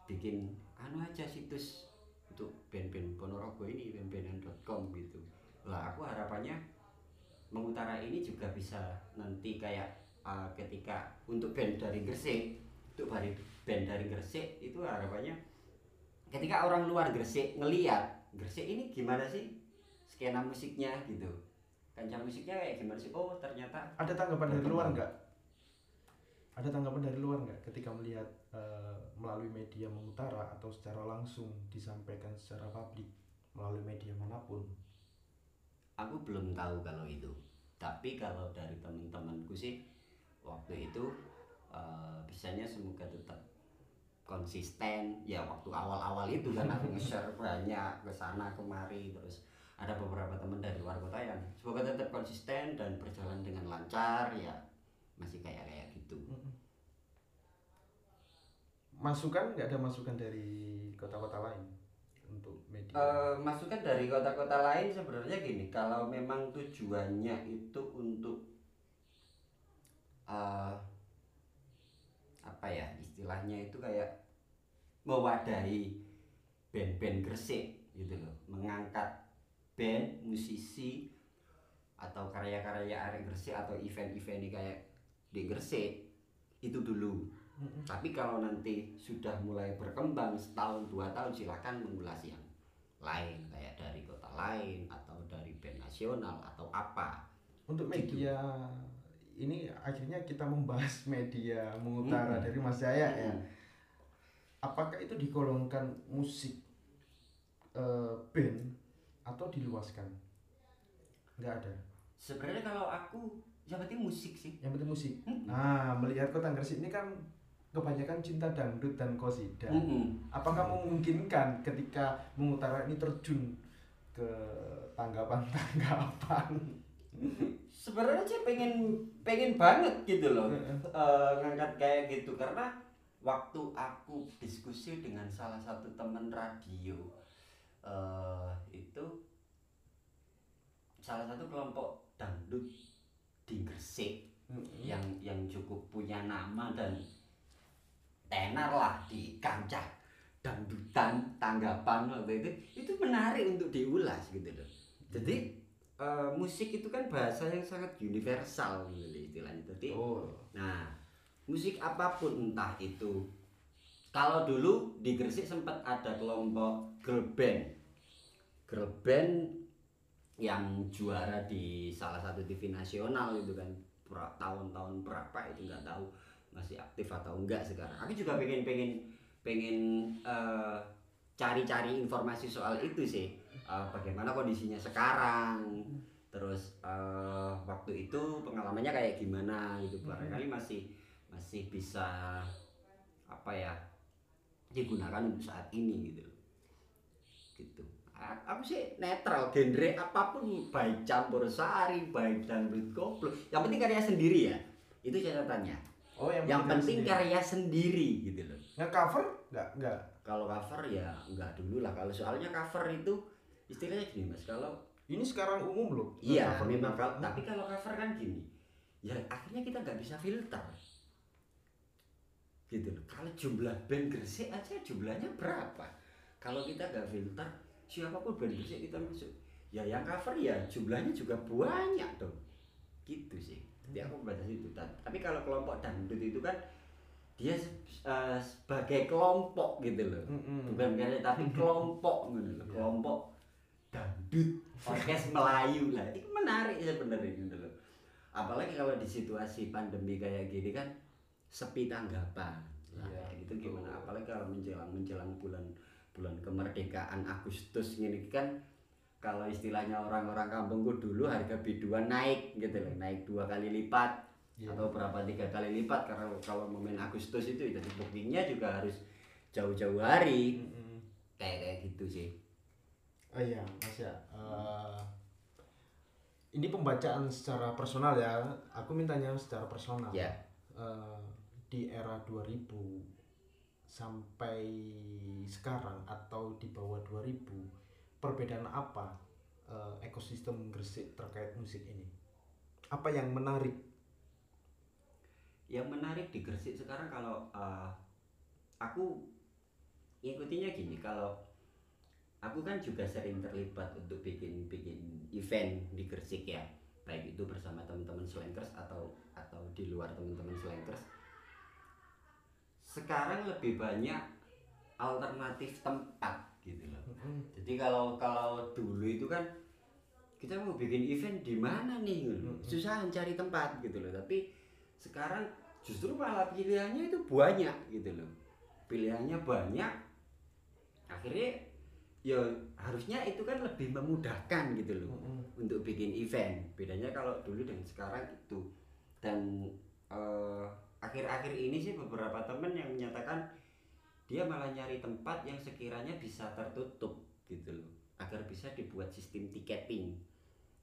bikin anu aja situs untuk band-band Ponorogo ini band-bandan.com gitu. Lah aku harapannya mengutara ini juga bisa nanti kayak uh, ketika untuk band dari Gresik untuk dari band dari Gresik itu harapannya ketika orang luar Gresik ngeliat Gresik ini gimana sih skena musiknya gitu. Kancah musiknya kayak gimana sih? Oh ternyata ada tanggapan dari luar nggak? Ada tanggapan dari luar nggak ketika melihat eh, melalui media mengutara atau secara langsung disampaikan secara publik melalui media mana pun? Aku belum tahu kalau itu. Tapi kalau dari teman-temanku sih waktu itu eh, bisanya semoga tetap konsisten. Ya waktu awal-awal itu kan aku nge-share banyak ke sana kemari terus ada beberapa teman dari luar kota yang semoga tetap konsisten dan berjalan dengan lancar ya. Masih kayak kayak gitu. Masukan nggak ada masukan dari kota-kota lain untuk media? Eh, masukan dari kota-kota lain sebenarnya gini, kalau memang tujuannya itu untuk eh, apa ya istilahnya itu kayak mewadahi band-band Gresik gitu loh, mengangkat band, musisi atau karya-karya arek Gresik atau event-event ini kayak di Gresik itu dulu. Mm-mm. Tapi kalau nanti sudah mulai berkembang setahun dua tahun silahkan mengulas yang lain kayak dari kota lain atau dari band nasional atau apa. untuk gitu. media ini akhirnya kita membahas media mengutara Mm-mm. dari Mas Jaya ya Hmm. apakah itu digolongkan musik eh, band atau diluaskan? Nggak ada. Sebenarnya kalau aku yang penting musik sih. yang penting musik. Mm-mm. nah melihat kota Gresik ini kan kebanyakan cinta dangdut dan kosida. Mm-mm. apakah memungkinkan ketika mengutara ini terjun ke tanggapan-tanggapan? Sebenarnya sih pengen pengen banget gitu loh. Eh, ngangkat kayak gitu. Karena waktu aku diskusi dengan salah satu teman radio eh, itu salah satu kelompok dangdut di Gresik yang yang cukup punya nama dan tenar lah di kancah dangdutan tanggapan waktu itu. Itu menarik untuk diulas gitu loh. Jadi eh, musik itu kan bahasa yang sangat universal gitu istilahnya. Jadi oh. Nah, musik apa pun entah itu kalau dulu di Gresik sempat ada kelompok girl band. Girl band yang juara di salah satu TV nasional itu kan tahun-tahun berapa itu nggak tahu masih aktif atau enggak sekarang. Aku juga pengen pengen pengen eh, cari-cari informasi soal itu sih. Eh, bagaimana kondisinya sekarang, terus eh, waktu itu pengalamannya kayak gimana gitu barangkali masih masih bisa apa ya digunakan untuk saat ini gitu. Loh. gitu. A- aku sih netral genre apa pun baik campur sari baik dangdut koplo yang penting karya sendiri ya. Itu catatannya. Oh yang, yang penting sendiri. karya sendiri gitu loh. Nggak cover nggak nggak. Kalau cover ya enggak dulu lah. Kalau soalnya cover itu istilahnya gini mas. Kalau ini sekarang umum loh Iya, memang kalau tapi kalau cover kan gini, ya akhirnya kita nggak bisa filter, gitu loh. Kalau jumlah band Gresik aja jumlahnya berapa? Kalau kita nggak filter, siapa pun band Gresik kita masuk, ya yang cover ya jumlahnya juga banyak dong, gitu sih. Jadi aku baca itu. Ta- Tapi kalau kelompok dangdut itu kan dia eh, sebagai kelompok gitu loh, bukan karya tapi kelompok gitu loh, Iya. kelompok dangdut orkes Melayu lah itu menarik sebenarnya gitu loh apalagi kalau di situasi pandemi kayak gini kan sepi tanggapan lah Iya, kayak gitu betul. gimana apalagi kalau menjelang menjelang bulan bulan kemerdekaan Agustus gini kan kalau istilahnya orang-orang kampungku dulu harga biduan naik gitu loh naik dua kali lipat Iya. atau berapa tiga kali lipat karena kalau momen Agustus itu jadi bookingnya juga harus jauh-jauh hari Mm-mm. kayak kayak gitu sih Oh iya, Mas ya. Eh, ini pembacaan secara personal ya. Aku mintanya secara personal. ya Eh, di era 2000 sampai sekarang atau di bawah 2000 perbedaan apa eh, ekosistem Gresik terkait musik ini? Apa yang menarik? yang menarik di Gresik sekarang kalau uh, aku ngikutinya gini kalau aku kan juga sering terlibat untuk bikin bikin event di Gresik ya baik itu bersama teman-teman slankers atau atau di luar teman-teman slankers sekarang lebih banyak alternatif tempat gitu loh. Jadi kalau kalau dulu itu kan kita mau bikin event di mana nih gitu loh. Cari tempat gitu loh. Tapi sekarang justru malah pilihannya itu banyak gitu loh. Pilihannya banyak akhirnya ya harusnya itu kan lebih memudahkan gitu loh untuk bikin event. Bedanya kalau dulu dan sekarang itu. Dan eh, akhir-akhir ini sih beberapa temen yang menyatakan dia malah nyari tempat yang sekiranya bisa tertutup gitu loh agar bisa dibuat sistem tiketing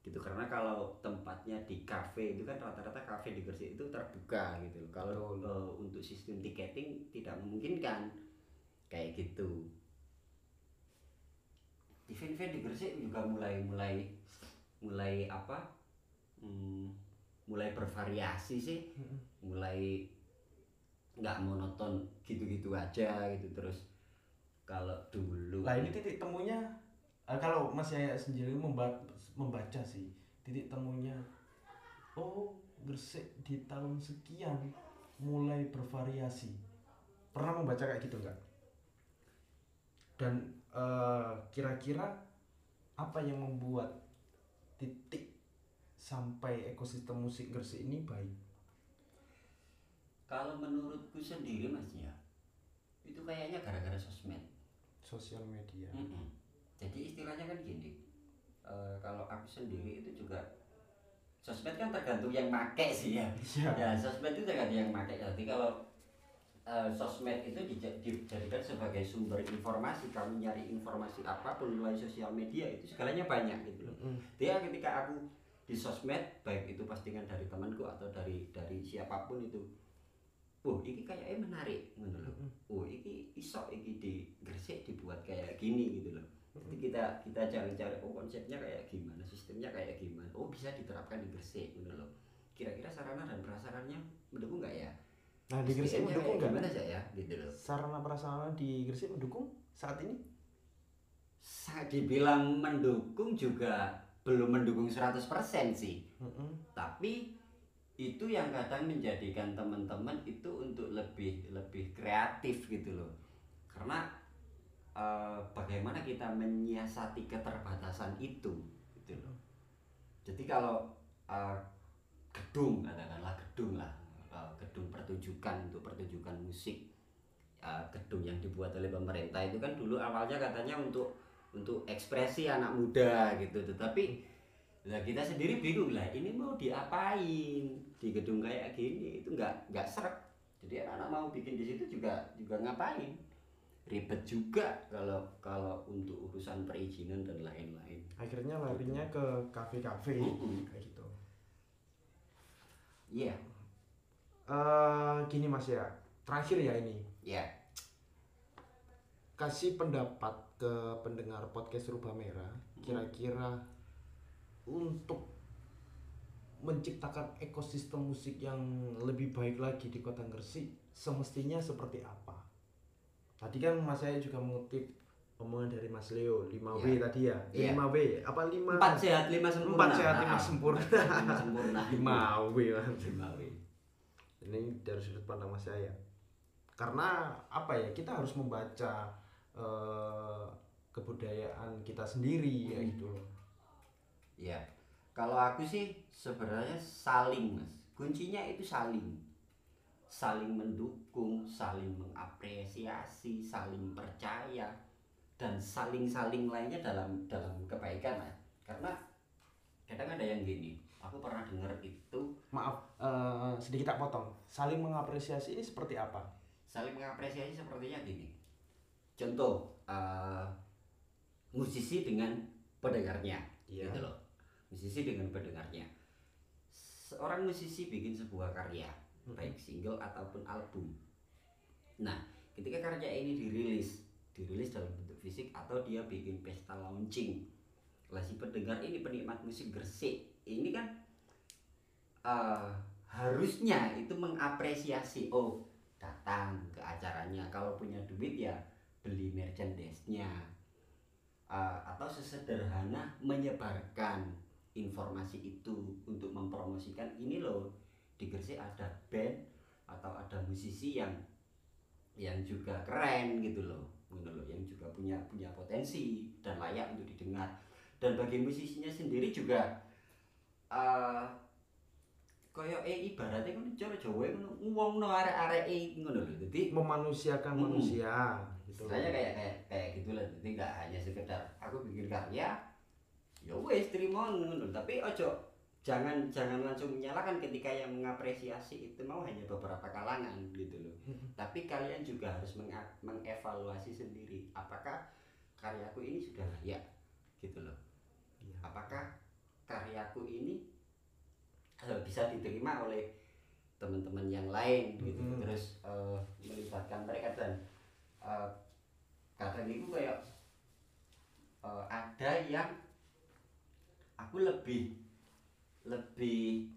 gitu. Karena kalau tempatnya di cafe itu kan rata-rata cafe di Gresik itu terbuka gitu loh. Kalau eh, untuk sistem tiketing tidak memungkinkan. Kayak gitu. Event-event di Gresik juga mulai mulai mulai apa hmm, mulai bervariasi sih. Mulai nggak monoton gitu-gitu aja gitu. Terus kalau dulu Lah ini titik temunya eh, kalau Mas Yaya sendiri memba- membaca sih titik temunya oh Gresik di tahun sekian mulai bervariasi. Pernah membaca kayak gitu enggak dan eh, kira-kira apa yang membuat titik sampai ekosistem musik Gresik ini baik. Kalau menurutku sendiri mas ya itu kayaknya gara-gara sosmed. Sosial media. Mm-mm. jadi istilahnya kan gini eh, kalau aku sendiri itu juga sosmed kan tergantung yang make sih ya. Iya. Ya sosmed itu tergantung yang make jadi kalau eh, sosmed itu dija- dijadikan sebagai sumber informasi kamu nyari informasi apa pun melalui sosial media itu segalanya banyak gitu loh. Mm-mm. dia ketika aku di sosmed baik itu postingan dari temanku atau dari dari siapa pun itu oh iki kayaknya menarik ngono lho. Oh iki iso iki di Gresik dibuat kayak gini gitu loh jadi kita kita cari-cari oh konsepnya kayak gimana sistemnya kayak gimana oh bisa diterapkan di Gresik gitu loh kira-kira sarana dan prasarannya mendukung nggak ya? Nah di Gresik mendukung nggak? gimana saya gitu loh Sarana prasarana di Gresik mendukung saat ini? saya dibilang mendukung juga belum mendukung 100% sih. Mm-mm. tapi itu yang kadang menjadikan teman-teman itu untuk lebih lebih kreatif gitu loh. Karena eh, bagaimana kita menyiasati keterbatasan itu gitu loh. Jadi kalau eh, gedung katakanlah gedung lah eh, gedung pertunjukan untuk pertunjukan musik eh, gedung yang dibuat oleh pemerintah itu kan dulu awalnya katanya untuk untuk ekspresi anak muda gitu tetapi Nah kita sendiri bingung lah, ini mau diapain di gedung kayak gini itu nggak nggak seret. Jadi anak-anak mau bikin di situ juga juga ngapain? Ribet juga kalau kalau untuk urusan perizinan dan lain-lain. Akhirnya larinya ke kafe-kafe Mm-mm. kayak gitu. Iya, Eh gini Mas ya, terakhir ya ini. ya, kasih pendapat ke pendengar podcast Rubah Merah kira-kira untuk menciptakan ekosistem musik yang lebih baik lagi di kota Gresik semestinya seperti apa tadi kan Mas saya juga mengutip omongan dari Mas Leo 5W Iya. tadi ya Iya. 5W apa 5 empat sehat lima sempurna. Empat sehat, lima Nah, sempurna. empat sehat, lima sempurna. 5W Mas. Lima W. ini dari sudut pandang Mas saya karena apa ya kita harus membaca eh, kebudayaan kita sendiri ya gitu loh. Ya, kalau aku sih sebenarnya saling mas. Kuncinya itu saling, saling mendukung, saling mengapresiasi, saling percaya, dan saling-saling lainnya dalam dalam kebaikan mas. Karena kadang ada yang gini, aku pernah dengar itu. Maaf eh, sedikit tak potong. Saling mengapresiasi ini seperti apa? Saling mengapresiasi sepertinya gini. Contoh, eh, musisi dengan pendengarnya, Iya. gitu loh. Musisi dengan pendengarnya. Seorang musisi bikin sebuah karya, baik single ataupun album. Nah, ketika karya ini dirilis, dirilis dalam bentuk fisik atau dia bikin pesta launching. Lah si pendengar ini penikmat musik Gresik, ini kan eh, harusnya itu mengapresiasi oh datang ke acaranya kalau punya duit ya beli merchandise-nya. Eh, atau sesederhana menyebarkan informasi itu untuk mempromosikan. Ini loh di Gresik ada band atau ada musisi yang yang juga keren gitu loh. Gitu loh yang juga punya punya potensi dan layak untuk didengar. Dan bagi musisinya sendiri juga eh kaya eh ibaratnya kan cara Jawa ngono ngomongno arek-arek ngono lho. Dadi memanusiakan manusia gitu. Kayak kayak kayak gitulah jadi nggak hanya sekedar aku bikin karya ya wes terima ngono tapi ojo jangan jangan langsung menyalahkan ketika yang mengapresiasi itu mau hanya beberapa kalangan gitu loh. Tapi kalian juga harus mengevaluasi sendiri apakah karyaku ini sudah layak gitu loh. Iya. apakah karyaku ini eh, bisa diterima oleh teman-teman yang lain gitu. Mm-mm. terus eh, melibatkan mereka dan eh, kadang itu kayak eh, ada yang aku lebih lebih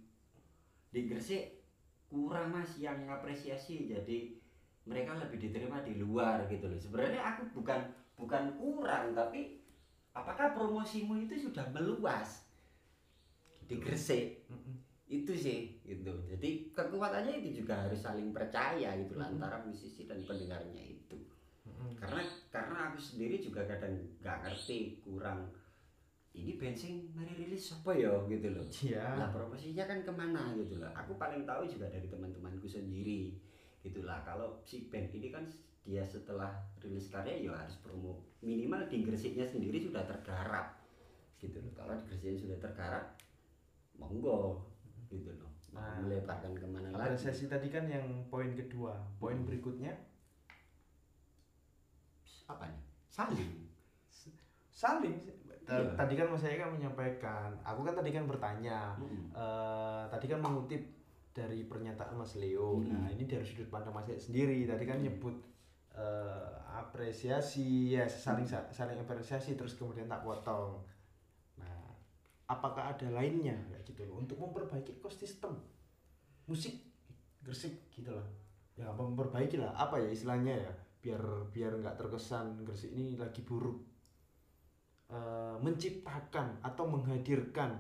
di Gresik kurang mas yang ngapresiasi. Jadi mereka lebih diterima di luar gitu loh. Sebenarnya aku bukan bukan kurang tapi apakah promosimu itu sudah meluas di Gresik? Itu sih gitu. Jadi kekuatannya itu juga harus saling percaya gitu lah Mhm. antara musisi dan pendengarnya Mm-mm. karena karena aku sendiri juga kadang nggak ngerti kurang ini bensin mari rilis apa ya gitu loh Iya. Nah promosinya kan ke mana gitu loh. Aku paling tahu juga dari teman-temanku sendiri gitulah. Kalau si band ini kan dia setelah rilis karya ya harus promo minimal di Gresiknya sendiri sudah tergarap gitu loh. Kalau di Gresiknya sudah tergarap monggo gitu loh. Nah, melebarkan ke mana lagi? Apresiasi tadi kan yang poin kedua. Poin Hmm. berikutnya Apa nih? Saling. saling. Iya. Tadi kan Mas saya kan menyampaikan, aku kan tadi kan bertanya, eh, tadi kan mengutip dari pernyataan Mas Leo. Hmm. Nah, ini dari sudut pandang Mas sendiri. Tadi kan nyebut eh, apresiasi ya saling saling apresiasi terus kemudian tak potong. Nah, apakah ada lainnya kayak gitu loh untuk memperbaiki ekosistem musik Gresik gitu loh. Ya memperbaiki lah apa ya istilahnya ya biar biar nggak terkesan Gresik ini lagi buruk. Eh, menciptakan atau menghadirkan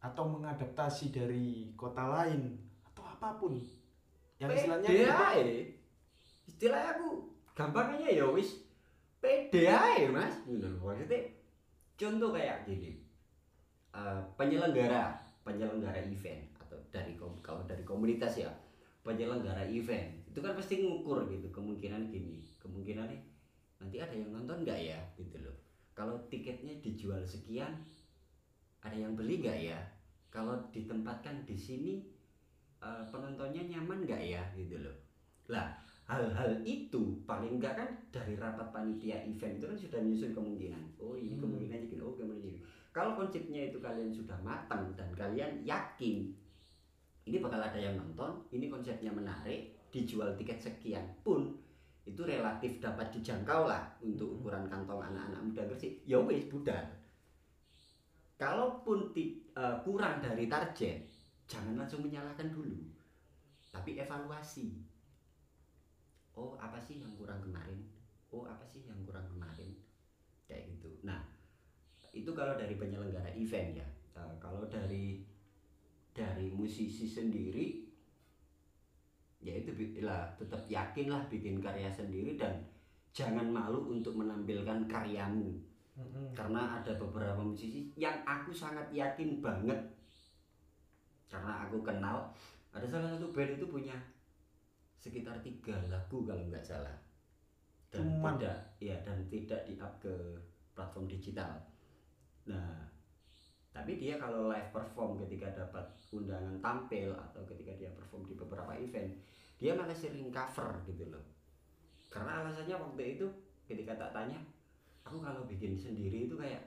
atau mengadaptasi dari kota lain atau apa pun yang istilahnya pede kita- ae. Istilahnya aku gampangnya ya wis pede ae, Mas. Maksudnya contoh kayak gini. Eh, penyelenggara penyelenggara event atau dari kalau dari komunitas ya penyelenggara event itu kan pasti ngukur gitu kemungkinan gini kemungkinannya nanti ada yang nonton nggak ya gitu loh. Kalau tiketnya dijual sekian ada yang beli nggak ya? Kalau ditempatkan di sini eh, penontonnya nyaman nggak ya gitu loh. Lah hal-hal itu paling enggak kan dari rapat panitia event itu kan sudah menyusun kemungkinan. Oh ini Hmm. kemungkinannya gini oh kemungkinan gini. Kalau konsepnya itu kalian sudah matang dan kalian yakin ini bakal ada yang nonton ini konsepnya menarik dijual tiket sekian pun itu relatif dapat dijangkau lah untuk Hmm. ukuran kantong anak-anak muda Gresik. Ya wis budal. Kalaupun ti- eh, kurang dari target jangan langsung menyalahkan dulu. Tapi evaluasi. Oh apa sih yang kurang kemarin? Oh apa sih yang kurang kemarin? Kayak gitu. Nah itu kalau dari penyelenggara event ya. Eh, kalau dari dari musisi sendiri ya itu lah tetap yakinlah bikin karya sendiri dan jangan malu untuk menampilkan karyamu. Karena ada beberapa musisi yang aku sangat yakin banget. Karena aku kenal ada salah satu band itu punya sekitar tiga lagu kalau nggak salah. Dan Cuman? tidak ya dan tidak di up ke platform digital. Nah tapi dia kalau live perform ketika dapat undangan tampil atau ketika dia perform di beberapa event dia malah sering cover gitu loh. Karena alasannya waktu itu ketika tak tanya aku kalau bikin sendiri itu kayak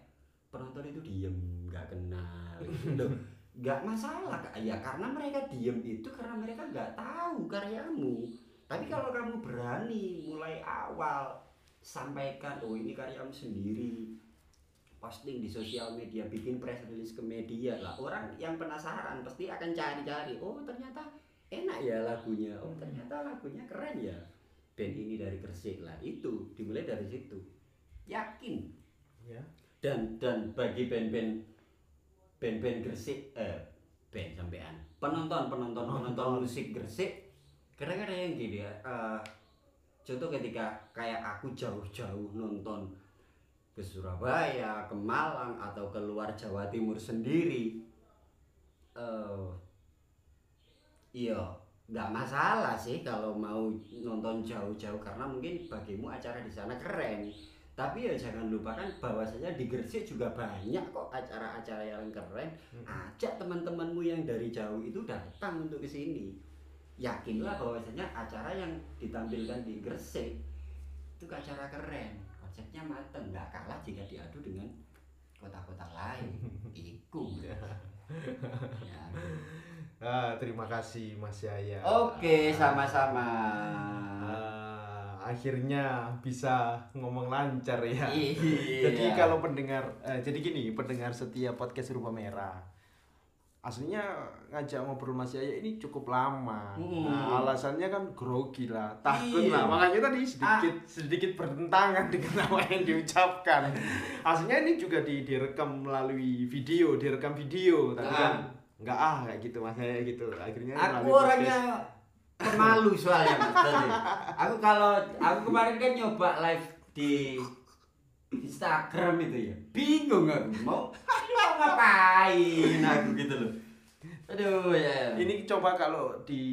penonton itu diem nggak kenal. Gitu. Loh nggak masalah ya karena mereka diem itu karena mereka nggak tahu karyamu. Tapi kalau kamu berani mulai awal sampaikan oh ini karyamu sendiri posting di sosial media bikin press release ke media lah. Orang yang penasaran pasti akan cari-cari oh ternyata enak ya. lagunya. Oh ternyata lagunya keren ya. Band ini dari Gresik. Lah itu dimulai dari situ. Yakin? Ya dan dan bagi band-band band-band Gresik eh band sampean penonton penonton penonton. musik Gresik yang gini ya. Eh, contoh ketika kayak aku jauh-jauh nonton ke Surabaya, ke Malang atau ke luar Jawa Timur sendiri. Eh iya nggak masalah sih kalau mau nonton jauh-jauh karena mungkin bagimu acara di sana keren. Tapi ya jangan lupakan bahwasanya di Gresik juga banyak kok acara-acara yang keren. Ajak teman-temanmu yang dari jauh itu datang untuk ke sini. Yakinlah bahwasanya acara yang ditampilkan di Gresik itu acara keren konsepnya mateng nggak kalah jika diadu dengan kota-kota lain. Iku. Ya. Ah, terima kasih Mas Yaya. Oke sama-sama. Ah, akhirnya bisa ngomong lancar ya. Iya. Jadi kalau pendengar, eh, jadi gini, pendengar setiap podcast Rupa Merah, aslinya ngajak ngobrol Mas Yaya ini cukup lama. Hmm. Nah, alasannya kan grogi lah, takut Iya. lah. Makanya tadi sedikit sedikit bertentangan dengan apa yang diucapkan. Aslinya ini juga di, direkam melalui video, direkam video, tapi Nah. kan nggak ah kayak gitu Mas Yaya gitu. Akhirnya aku podcast. orangnya pemalu soalnya Mas aku kalau aku kemarin kan nyoba live di Instagram itu ya? Bingung aku. Mau mau ngapain aku gitu loh? Aduh ya. Ini coba kalau di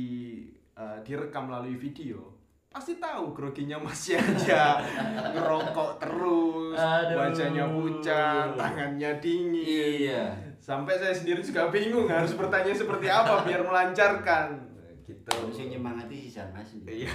eh, direkam melalui video pasti tahu groginya masih aja. Ngerokok terus Aduh. wajahnya pucat tangannya dingin. Iya. Sampai saya sendiri juga bingung harus bertanya seperti apa biar melancarkan. Gitu. Harusnya nyemangati sih sama sih. Iya